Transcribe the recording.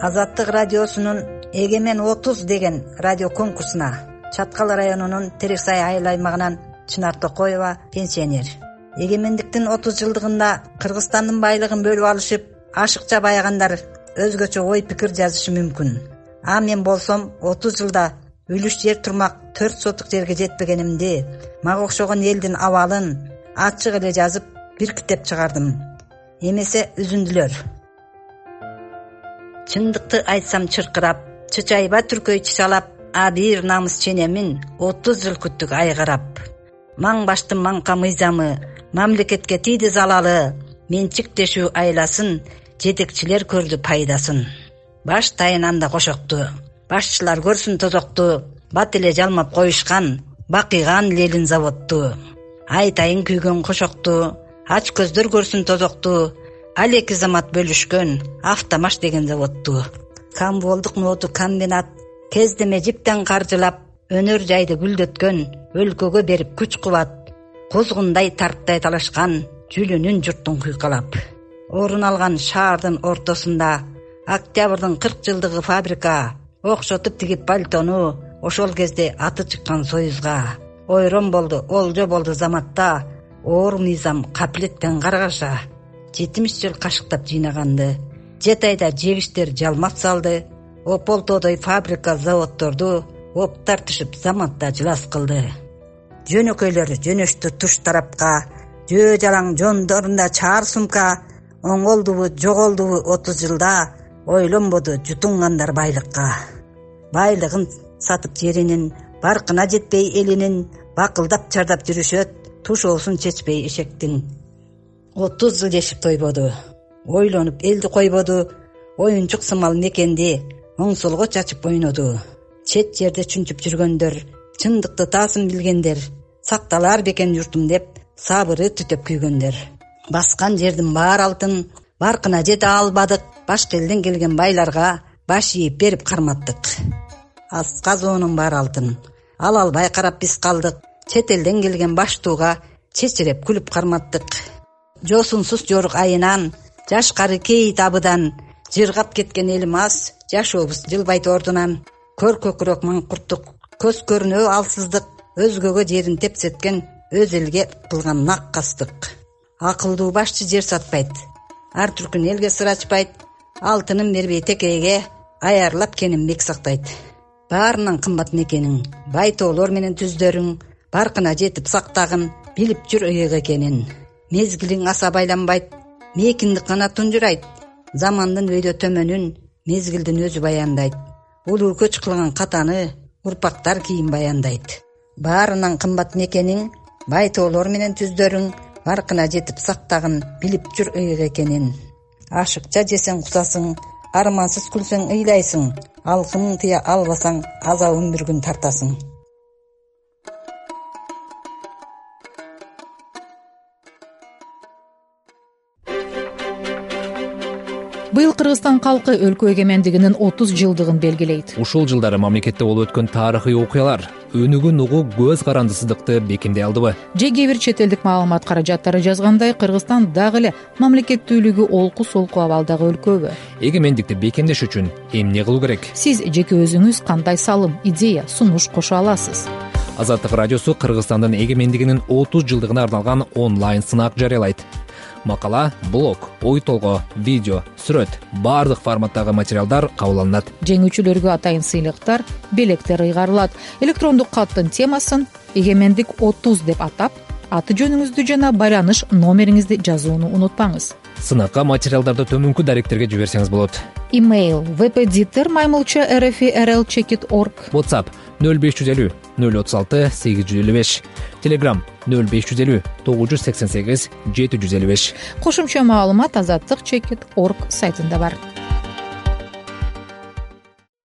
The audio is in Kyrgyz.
азаттык радиосунун эгемен отуз деген радио конкурсуна чаткал районунун терек сай айыл аймагынан чынар токоева пенсионер. Эгемендиктин отуз жылдыгында кыргызстандын байлыгын бөлүп алышып ашыкча баягандар өзгөчө ой пикир жазышы мүмкүн. А мен болсом отуз жылда үлүш жер турмак төрт сотук жерге жетпегенимди мага окшогон элдин абалын ачык эле жазып бир китеп чыгардым. Эмесе үзүндүлөр чындыкты айтсам чыркырап чычайба түркөй чычалап а бир намыс ченемин отуз жыл күттүк айгарап маң баштын маңка мыйзамы мамлекетке тийди залалы менчиктешүү айласын жетекчилер көрдү пайдасын. Баштайын анда кошокту башчылар көрсүн тозокту бат эле жалмап коюшкан бакыйган лелин заводту айтайын күйгөн кошокту ач көздөр көрсүн тозокту ал эки замат бөлүшкөн автомаш деген заводту комволдук нооту комбинат кездеме жиптен каржылап өнөр жайды гүлдөткөн өлкөгө берип күч кубат кузгундай тарттай талашкан жүлүнүн журттун кыйкалап. Орун алган шаардын ортосунда октябрдын кырк жылдыгы фабрика окшотуп тигип пальтону ошол кезде аты чыккан союзга. Ойрон болду олжо болду заматта оор мыйзам каплеттен каргаша жетимиш жыл кашыктап жыйнаганды. Жети айда жегиштер жалмап салды. Ополтодой фабрика заводдорду оп тартышып заматта жылас кылды. Жөнөкөйлөр жөнөштү туш тарапка жөө жалаң жондорунда чаар сумка оңолдубу жоголдубу отуз жылда ойлонбоду жутуңгандар байлыкка. Байлыгын сатып жеринин баркына жетпей элинин бакылдап чардап жүрүшөт тушоосун чечпей эшектин отуз жыл жешип тойбоду. Ойлонуп элди койбоду. Оюнчук сымал мекенди оң солго чачып ойноду. Чет жерде чүнчүп жүргөндөр чындыкты таасын билгендер сакталар бекен журтум деп сабыры түтөп күйгөндөр. Баскан жердин баары алтын баркына жете албадык башка элден келген байларга баш ийип берип карматтык. Асказоонун баары алтын. Ала албай карап биз калдык. Чет элден келген баштууга чечиреп күлүп карматтык жосунсуз жорук айынан жашкары кей табыдан жыргап кеткен элим аз жашообуз жылбайт ордунан. Көр көкүрөк маңкурттук көз көрүнөө алсыздык өзгөгө жерин тепсеткен өз элге кылган наккастык акылдуу башчы жер сатпайт ар түркүн элге сыр ачпайт алтынын бербей текейге аярлап кенин бек сактайт. Баарынан кымбат мекениң байтоолор менен түздөрүң баркына жетип сактагын билип жүр ыйык экенин мезгилиң аса байланбайт мээкиндик гана тунжурайт. Замандын өйдө төмөнүн мезгилдин өзү баяндайт. Улуу көч кылган катаны урпактар кийин баяндайт. Баарынан кымбат мекениң байтоолор менен түздөрүң баркына жетип сактагын билип жүр ыйык экенин. Ашыкча жесең кусасың армансыз күлсөң ыйлайсың алкымың тыя албасаң азабын бир күн тартасың быйыл кыргызстан калкы өлкө эгемендигинин отуз жылдыгын белгилейт. Ушул жылдары мамлекетте болуп өткөн таарыхый окуялар өнүгүүн угуу көз карандысыздыкты бекемдей алдыбы. Же кээ бир чет элдик маалымат каражаттары жазгандай кыргызстан дагы эле мамлекеттүүлүгү олку солку абалдагы өлкөбү. Эгемендикти бекемдеш үчүн эмне кылуу керек? Сиз жеке өзүңүз кандай салым идея сунуш кошо аласыз? Азаттык радиосу кыргызстандын эгемендигинин отуз жылдыгына арналган онлайн сынак жарыялайт макала блог ой толгоо видео сүрөт баардык форматтагы материалдар кабыл алынат жеңүүчүлөргө атайын сыйлыктар белектер ыйгарылат. Электрондук каттын темасын эгемендик отуз деп атап аты жөнүңүздү жана байланыш номериңизди жазууну унутпаңыз. Сынакка материалдарды төмөнкү даректерге жиберсеңиз болот. Имейл vpditr маймылча rfi rl чекит орг whatsapp нөл беш жүз элүү нөл отуз алты сегиз жүз элүү беш телеграм нөл беш жүз элүү тогуз жүз сексен сегиз жети жүз элүү беш. Кошумча маалымат азаттык чекит орг сайтында бар